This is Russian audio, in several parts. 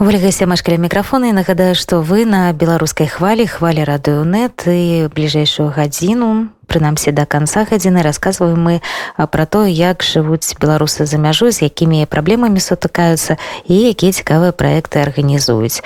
Ольга Сямашкаля мікрафона і нагадаю, што вы на беларускай хвалі хвалі радыёнет і бліжэйшую гадзіну прынамсі да канца гадзіны расказваем мы пра то як жывуць беларусы за мяжу з якімі праблемамі сутыкаюцца і якія цікавыя праекты арганізуюць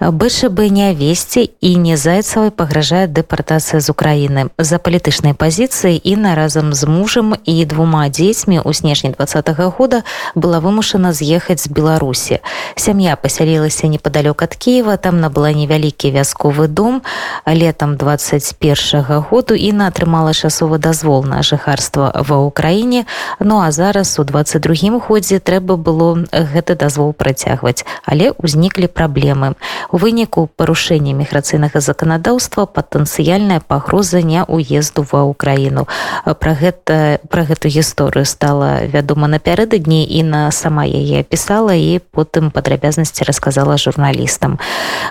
бшб не весці і не зайцавай пагражае дэпартацыя з Украіны за палітычнай пазіцыі Інна разам з мужам і двума дзецьмі ў снежні два -го года была вымушана з'ехаць з беларусі сям'я пасялілася непадалёк ад Киева там набыла невялікі вясковы дом летом 21 -го году і на атрымала часовы дазвол на жыхарства ва ўкраіне. Ну а зараз у 22 годзе трэба было гэты дазвол працягваць. Але ўзніклі праблемы. У выніку парушэння міграцыйнага заканадаўства патэнцыяльная пагроза не уезду ва ўкраіну. Про гэта про гэту гісторыю стала вядома напярэдадні і на сама яе пісала і потым падрабязнасці расказала журналістам.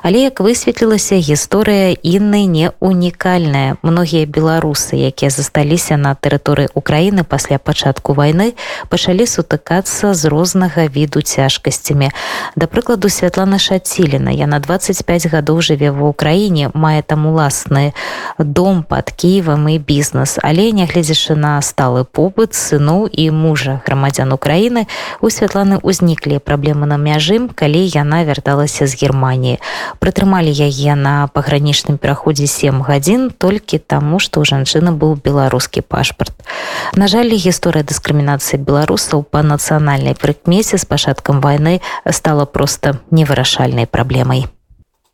Але як высветлілася гісторыя інны не унікальная. Многія беларусы якія засталіся на тэрыторыі Украіны пасля пачатку вайны пачалі сутыкацца з рознага віду цяжкасцямі. Да прыкладу святлана шаціліна яна 25 гадоў жыве ва ўкраіне мае там уласны дом под кіевам і бізнес. Але нягледзячы на сталы побыт сыноў і мужа грамадзян Украіны у святланы ўзніклі праблемы на мяжым калі яна вярталася з германії прытрымалі яе на пагранічным пераходзе 7 гадзін толькі таму што у жанчыны быў беларускі пашпарт на жаль гісторыя дыскрымінацыі беларусаў па нацыянальнай прыкмесе з пачаткам войны стала просто невырашальнай праблемай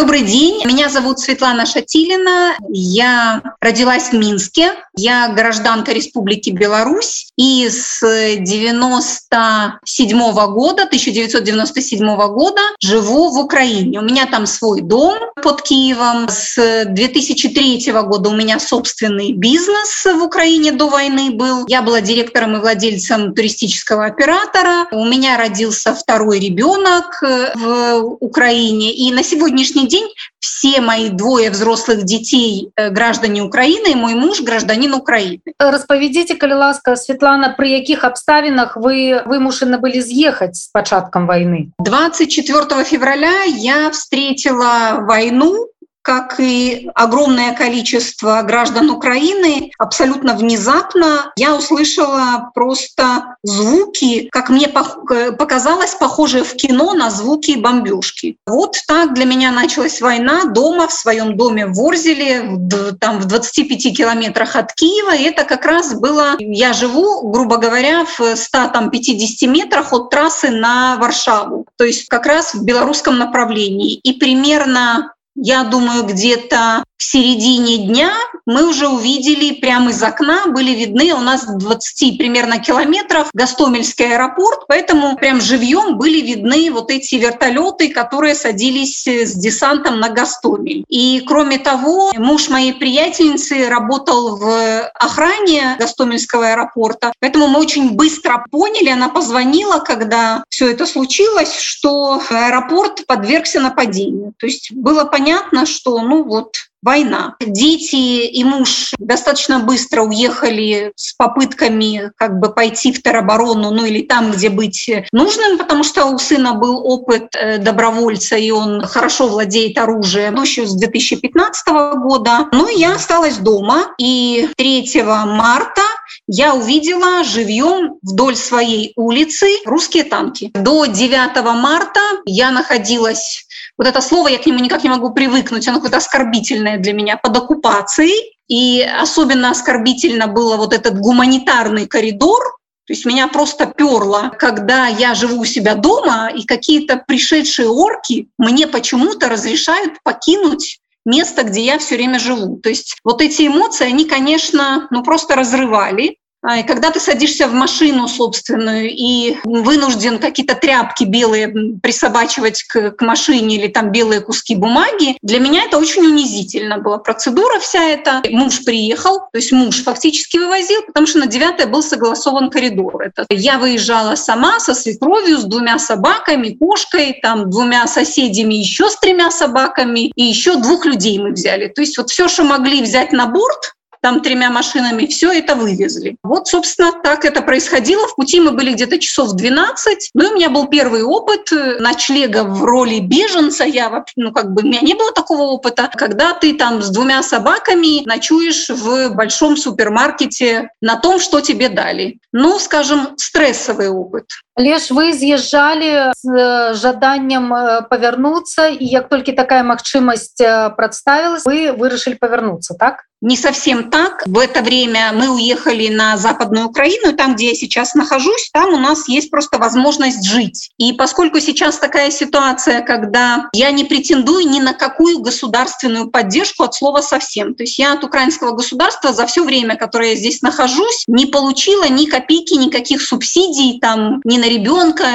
Добрый день, меня зовут Светлана Шатилина, я родилась в Минске, я гражданка Республики Беларусь и с 97 -го года, 1997 -го года живу в Украине. У меня там свой дом под Киевом. С 2003 года у меня собственный бизнес в Украине до войны был. Я была директором и владельцем туристического оператора. У меня родился второй ребенок в Украине. И на сегодняшний день все мои двое взрослых детей э, граждане Украины, и мой муж гражданин Украины. Распавядзіце, калі ласка, Светлана, при якіх абставінах вы вымушаны были съехать с початком войны? 24 февраля я встретила войну как и огромное количество граждан Украины, абсолютно внезапно я услышала просто звуки, как мне показалось, похожие в кино на звуки бомбежки. Вот так для меня началась война дома, в своем доме в Ворзеле, там в 25 километрах от Киева. И это как раз было... Я живу, грубо говоря, в 150 метрах от трассы на Варшаву. То есть как раз в белорусском направлении. И примерно я думаю, где-то в середине дня мы уже увидели прямо из окна, были видны у нас 20 примерно километров Гастомельский аэропорт, поэтому прям живьем были видны вот эти вертолеты, которые садились с десантом на Гастомель. И кроме того, муж моей приятельницы работал в охране Гастомельского аэропорта, поэтому мы очень быстро поняли, она позвонила, когда все это случилось, что аэропорт подвергся нападению. То есть было понятно, что ну вот война. Дети и муж достаточно быстро уехали с попытками как бы пойти в тероборону, ну или там, где быть нужным, потому что у сына был опыт э, добровольца, и он хорошо владеет оружием, ну еще с 2015 года. Ну я осталась дома, и 3 марта я увидела живьем вдоль своей улицы русские танки. До 9 марта я находилась вот это слово, я к нему никак не могу привыкнуть, оно какое-то оскорбительное для меня, под оккупацией. И особенно оскорбительно было вот этот гуманитарный коридор, то есть меня просто перло, когда я живу у себя дома, и какие-то пришедшие орки мне почему-то разрешают покинуть место, где я все время живу. То есть вот эти эмоции, они, конечно, ну просто разрывали. А, когда ты садишься в машину собственную и вынужден какие-то тряпки белые присобачивать к, к машине или там белые куски бумаги, для меня это очень унизительно была процедура вся эта. Муж приехал, то есть муж фактически вывозил, потому что на 9 был согласован коридор. Это я выезжала сама со свекровью, с двумя собаками, кошкой, там двумя соседями, еще с тремя собаками, и еще двух людей мы взяли. То есть вот все, что могли взять на борт, там тремя машинами, все это вывезли. Вот, собственно, так это происходило. В пути мы были где-то часов 12. Ну, и у меня был первый опыт ночлега в роли беженца. Я, ну, как бы, у меня не было такого опыта, когда ты там с двумя собаками ночуешь в большом супермаркете на том, что тебе дали. Ну, скажем, стрессовый опыт Леш вы з'язджалі з э, жаданнем э, павярнуцца і як толькі такая магчымасць э, прадставілась вы вырашылі павярнуцца так Не совсем так. В это время мы уехали на Западную Украину, там, где я сейчас нахожусь, там у нас есть просто возможность жить. И поскольку сейчас такая ситуация, когда я не претендую ни на какую государственную поддержку от слова совсем. То есть я от украинского государства за все время, которое я здесь нахожусь, не получила ни копейки, никаких субсидий там ни на ребенка,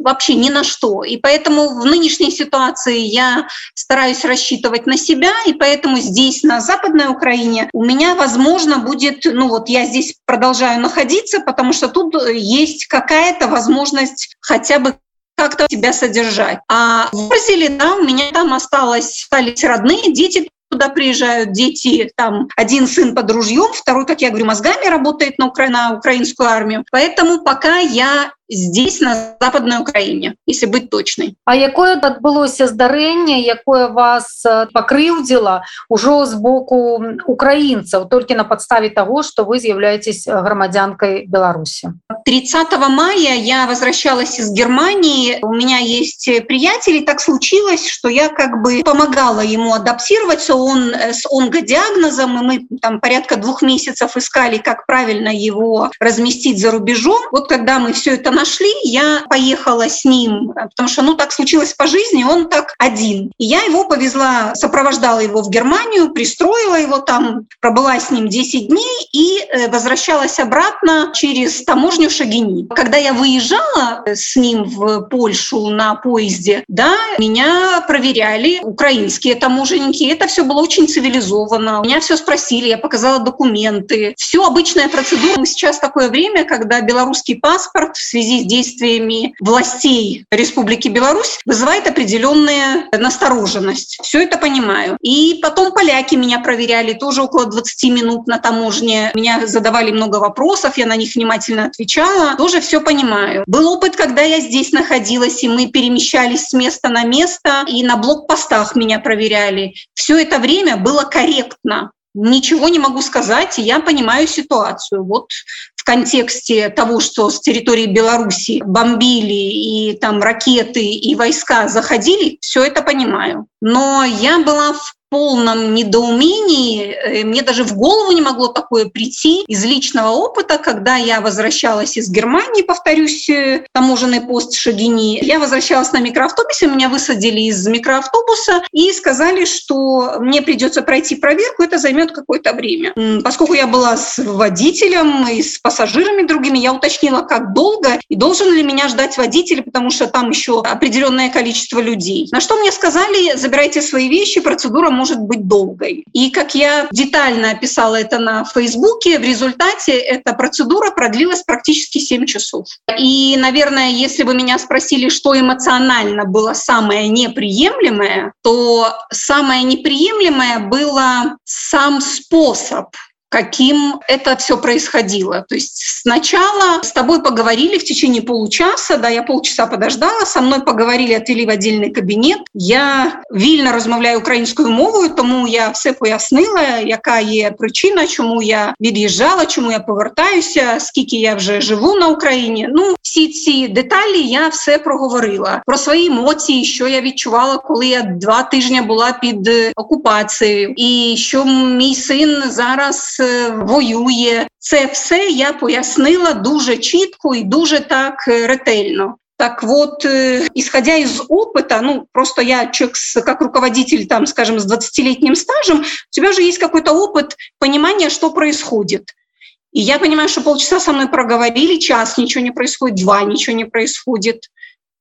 вообще ни на что. И поэтому в нынешней ситуации я стараюсь рассчитывать на себя, и поэтому здесь, на Западной Украине, у меня, возможно, будет, ну вот я здесь продолжаю находиться, потому что тут есть какая-то возможность хотя бы как-то себя содержать. А в Бразилии, да, у меня там осталось, остались родные, дети туда приезжают дети, там один сын под ружьем, второй, как я говорю, мозгами работает на, укра... на украинскую армию. Поэтому пока я здесь на западной Украине, если быть точной. А якое адбылося здарэнне, якое вас э, пакрыўдзіла ўжо з боку украінцаў толькі на подставе того, что вы з'яўляетесь э, грамадзянкой Беларуси? 30 мая я возвращалась из Германии. У меня есть приятели. Так случилось, что я как бы помогала ему адаптироваться. Он э, с онкодиагнозом, и мы там порядка двух месяцев искали, как правильно его разместить за рубежом. Вот когда мы все это нашли, я поехала с ним, потому что, ну, так случилось по жизни, он так один. И я его повезла, сопровождала его в Германию, пристроила его там, пробыла с ним 10 дней и э, возвращалась обратно через таможню Шагини. Когда я выезжала с ним в Польшу на поезде, да, меня проверяли украинские таможенники. Это все было очень цивилизованно. Меня все спросили, я показала документы. Все обычная процедура. Сейчас такое время, когда белорусский паспорт в связи связи с действиями властей Республики Беларусь вызывает определенная настороженность. Все это понимаю. И потом поляки меня проверяли тоже около 20 минут на таможне. Меня задавали много вопросов, я на них внимательно отвечала. Тоже все понимаю. Был опыт, когда я здесь находилась, и мы перемещались с места на место, и на блокпостах меня проверяли. Все это время было корректно. Ничего не могу сказать, я понимаю ситуацию. Вот в контексте того, что с территории Беларуси бомбили и там ракеты и войска заходили, все это понимаю. Но я была в полном недоумении. Э, мне даже в голову не могло такое прийти из личного опыта, когда я возвращалась из Германии, повторюсь, э, таможенный пост Шагини. Я возвращалась на микроавтобусе, меня высадили из микроавтобуса и сказали, что мне придется пройти проверку, это займет какое-то время. Поскольку я была с водителем и с пассажирами другими, я уточнила, как долго и должен ли меня ждать водитель, потому что там еще определенное количество людей. На что мне сказали, забирайте свои вещи, процедура может быть долгой. И как я детально описала это на Фейсбуке, в результате эта процедура продлилась практически 7 часов. И, наверное, если бы меня спросили, что эмоционально было самое неприемлемое, то самое неприемлемое было сам способ каким это все происходило. То есть сначала с тобой поговорили в течение получаса, да, я полчаса подождала, со мной поговорили, отвели в отдельный кабинет. Я вільно розмовляю українською мовою, тому я все пояснила, яка є причина, чому я від'їжджала, чому я повертаюся, скільки я вже живу на Україні. Ну, всі ці деталі я все проговорила про свої емоції, що я відчувала, коли я два тижні була під окупацією, і що мій син зараз воює. Це все я пояснила дуже чітко і дуже так ретельно. Так вот, исходя из опыта, ну, просто я человек, как руководитель, там, скажем, с 20-летним стажем, у тебя же есть какой-то опыт понимания, что происходит. И я понимаю, что полчаса со мной проговорили, час ничего не происходит, два ничего не происходит.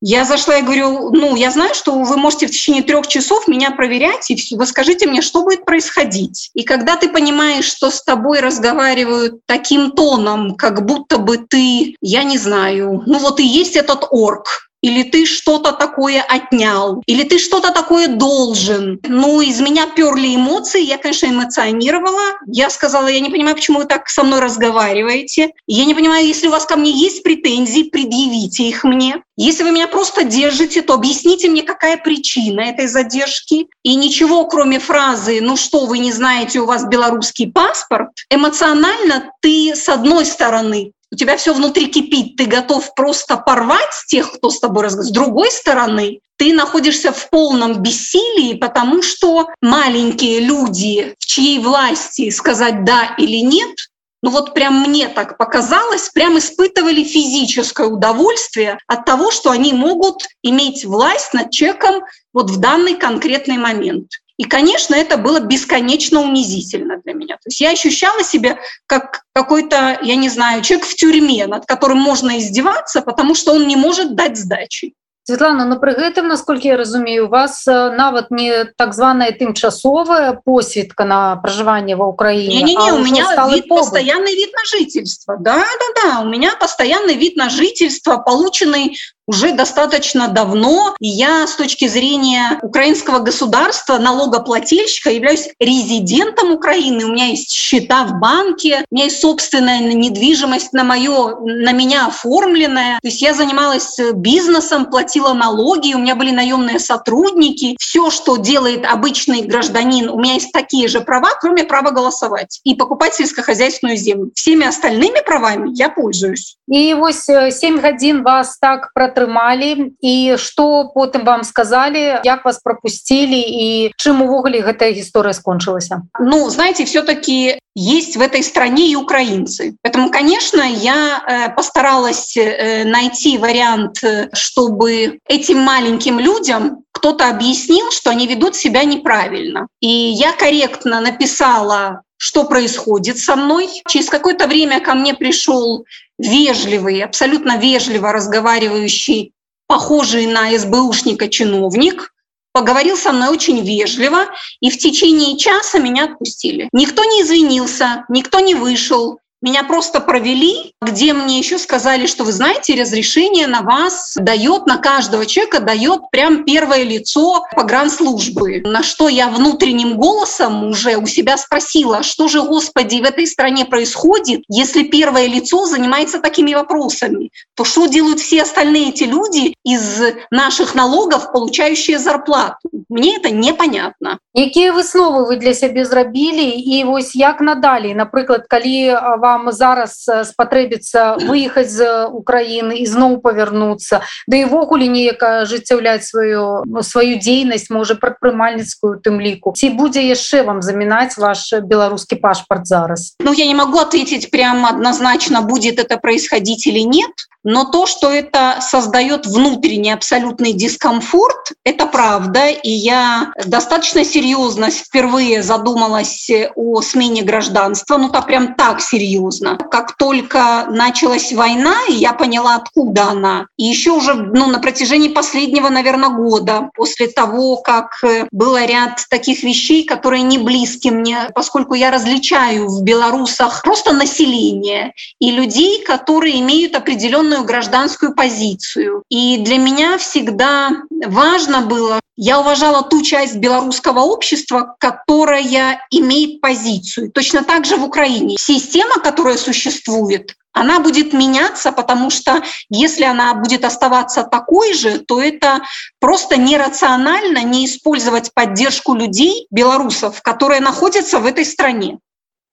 Я зашла и говорю, ну, я знаю, что вы можете в течение трех часов меня проверять, и вы скажите мне, что будет происходить. И когда ты понимаешь, что с тобой разговаривают таким тоном, как будто бы ты, я не знаю, ну вот и есть этот орк, или ты что-то такое отнял, или ты что-то такое должен. Ну, из меня перли эмоции, я, конечно, эмоционировала. Я сказала, я не понимаю, почему вы так со мной разговариваете. Я не понимаю, если у вас ко мне есть претензии, предъявите их мне. Если вы меня просто держите, то объясните мне, какая причина этой задержки. И ничего, кроме фразы «ну что, вы не знаете, у вас белорусский паспорт», эмоционально ты, с одной стороны, у тебя все внутри кипит, ты готов просто порвать тех, кто с тобой разговаривает. С другой стороны, ты находишься в полном бессилии, потому что маленькие люди, в чьей власти сказать «да» или «нет», ну вот прям мне так показалось, прям испытывали физическое удовольствие от того, что они могут иметь власть над человеком вот в данный конкретный момент. И, конечно, это было бесконечно унизительно для меня. То есть я ощущала себя как какой-то, я не знаю, человек в тюрьме, над которым можно издеваться, потому что он не может дать сдачи. Светлана но пры гэтым насколько я разумею у вас нават не так званая тымчасовая посведка на пражыванне ва Украине не, не, не, у меня вид постоянный вид на жительство да да да у меня постоянный вид на жительство полученный уже достаточно давно. И я с точки зрения украинского государства, налогоплательщика, являюсь резидентом Украины. У меня есть счета в банке, у меня есть собственная недвижимость на, моё, на меня оформленная. То есть я занималась бизнесом, платила налоги, у меня были наемные сотрудники. Все, что делает обычный гражданин, у меня есть такие же права, кроме права голосовать и покупать сельскохозяйственную землю. Всеми остальными правами я пользуюсь. И вот 7 годин вас так протратили атрымалі і что потым вам сказали як вас пропустили і чым увогуле гэтая гісторыя скончылася ну знаете все-таки есть в этой стране и украинцы поэтому конечно я э, постаралась э, найти вариант чтобы этим маленьким людям кто-то объяснил что они ведут себя неправильно и я корректно написала что происходит со мной. Через какое-то время ко мне пришел вежливый, абсолютно вежливо разговаривающий, похожий на СБУшника чиновник, поговорил со мной очень вежливо, и в течение часа меня отпустили. Никто не извинился, никто не вышел, меня просто провели, где мне еще сказали, что вы знаете, разрешение на вас дает, на каждого человека дает прям первое лицо погранслужбы. На что я внутренним голосом уже у себя спросила, что же, Господи, в этой стране происходит, если первое лицо занимается такими вопросами, то что делают все остальные эти люди из наших налогов, получающие зарплату? Мне это непонятно. Какие высновы вы для себя зрабілі і вось як надалей напрыклад калі вам вам зараз спатрэбіцца выехаць з Украіны і зноў павярнуцца да івогуле неяк ажыццяўляць сваю сваю дзейнасць можа прадпрымальніцкую тым ліку ці будзе яшчэ вам замінаць ваш беларускі пашпарт зараз Ну я не могу ответить прямо однозначно будет это происходить или нет Но то, что это создает внутренний абсолютный дискомфорт, это правда. И я достаточно серьезно впервые задумалась о смене гражданства. Ну, так прям так серьезно. Как только началась война, я поняла, откуда она. И еще уже ну, на протяжении последнего, наверное, года, после того, как было ряд таких вещей, которые не близки мне, поскольку я различаю в белорусах просто население и людей, которые имеют определенную определенную гражданскую позицию. И для меня всегда важно было, я уважала ту часть белорусского общества, которая имеет позицию. Точно так же в Украине. Система, которая существует, она будет меняться, потому что если она будет оставаться такой же, то это просто нерационально не использовать поддержку людей, белорусов, которые находятся в этой стране.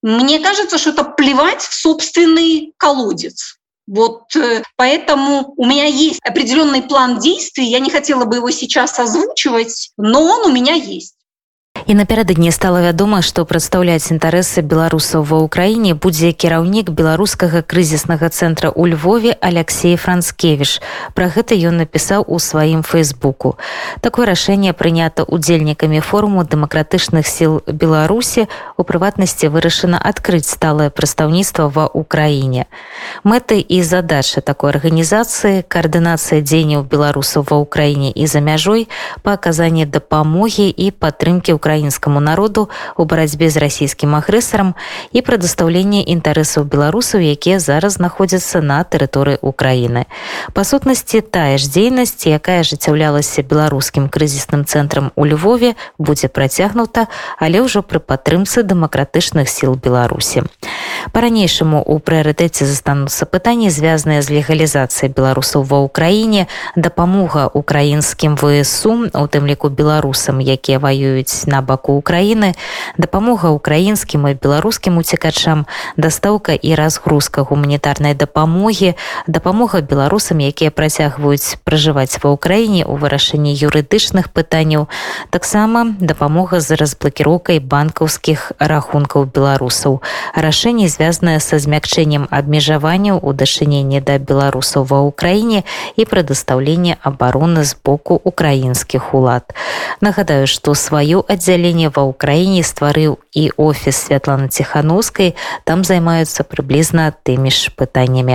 Мне кажется, что это плевать в собственный колодец. Вот э, поэтому у меня есть определенный план действий. Я не хотела бы его сейчас озвучивать, но он у меня есть і напярэдадні стала вядома што прадстаўляць інтарэсы беларусаў ва ўкраіне будзе кіраўнік беларускага крызіснага цэнтра ў львове алексей францкевич пра гэта ён напісаў у сваім фейсбуку такое рашэнне прынята удзельнікамі форуму дэмакратычных сіл беларусі у прыватнасці вырашана адкрыць сталае прадстаўніцтва ва ўкраіне мэты і задача такой арганізацыі каардынацыя дзеянняў беларусаў ва ўкраіне і за мяжой па аказанні дапамогі і падтрымкі ўкраіны украінскаму народу у барацьбе з расійскім агрэсарам і прадастаўленне інтарэсаў беларусаў якія зараз знаходзяцца на тэрыторыі Украіны па сутнасці тая ж дзейнасць якая ажыццяўлялася беларускім крызісным цэнтрам у Львове будзе працягнута але ўжо пры падтрымцы дэмакратычных сіл беларусі по-ранейшаму у прыярытэце застануцца пытанні звязаныя з легалізацыяй беларусаў ва ўкраіне дапамога украінскім вСУ у тым ліку беларусам якія ваююць на баку Украіны дапамога украінскім і беларускім уцікачам дастаўка і разгрузка гуманітарнай дапамогі дапамога беларусам якія працягваюць пражываць ва ўкраіне у вырашэнні юрыдычных пытанняў таксама дапамога з разблакіроўкай банкаўскіх рахункаў беларусаў рашэнне звязанае са змякчэннем абмежаванняў у дачыненні да беларусаў ва ўкраіне і прадастаўленне абароны з боку украінскіх улад нагадаю што сваё аддзяленне ва ўкраіне стварыў і офіс святланы ціхановскай там займаюцца прыблізна тымі ж пытаннямі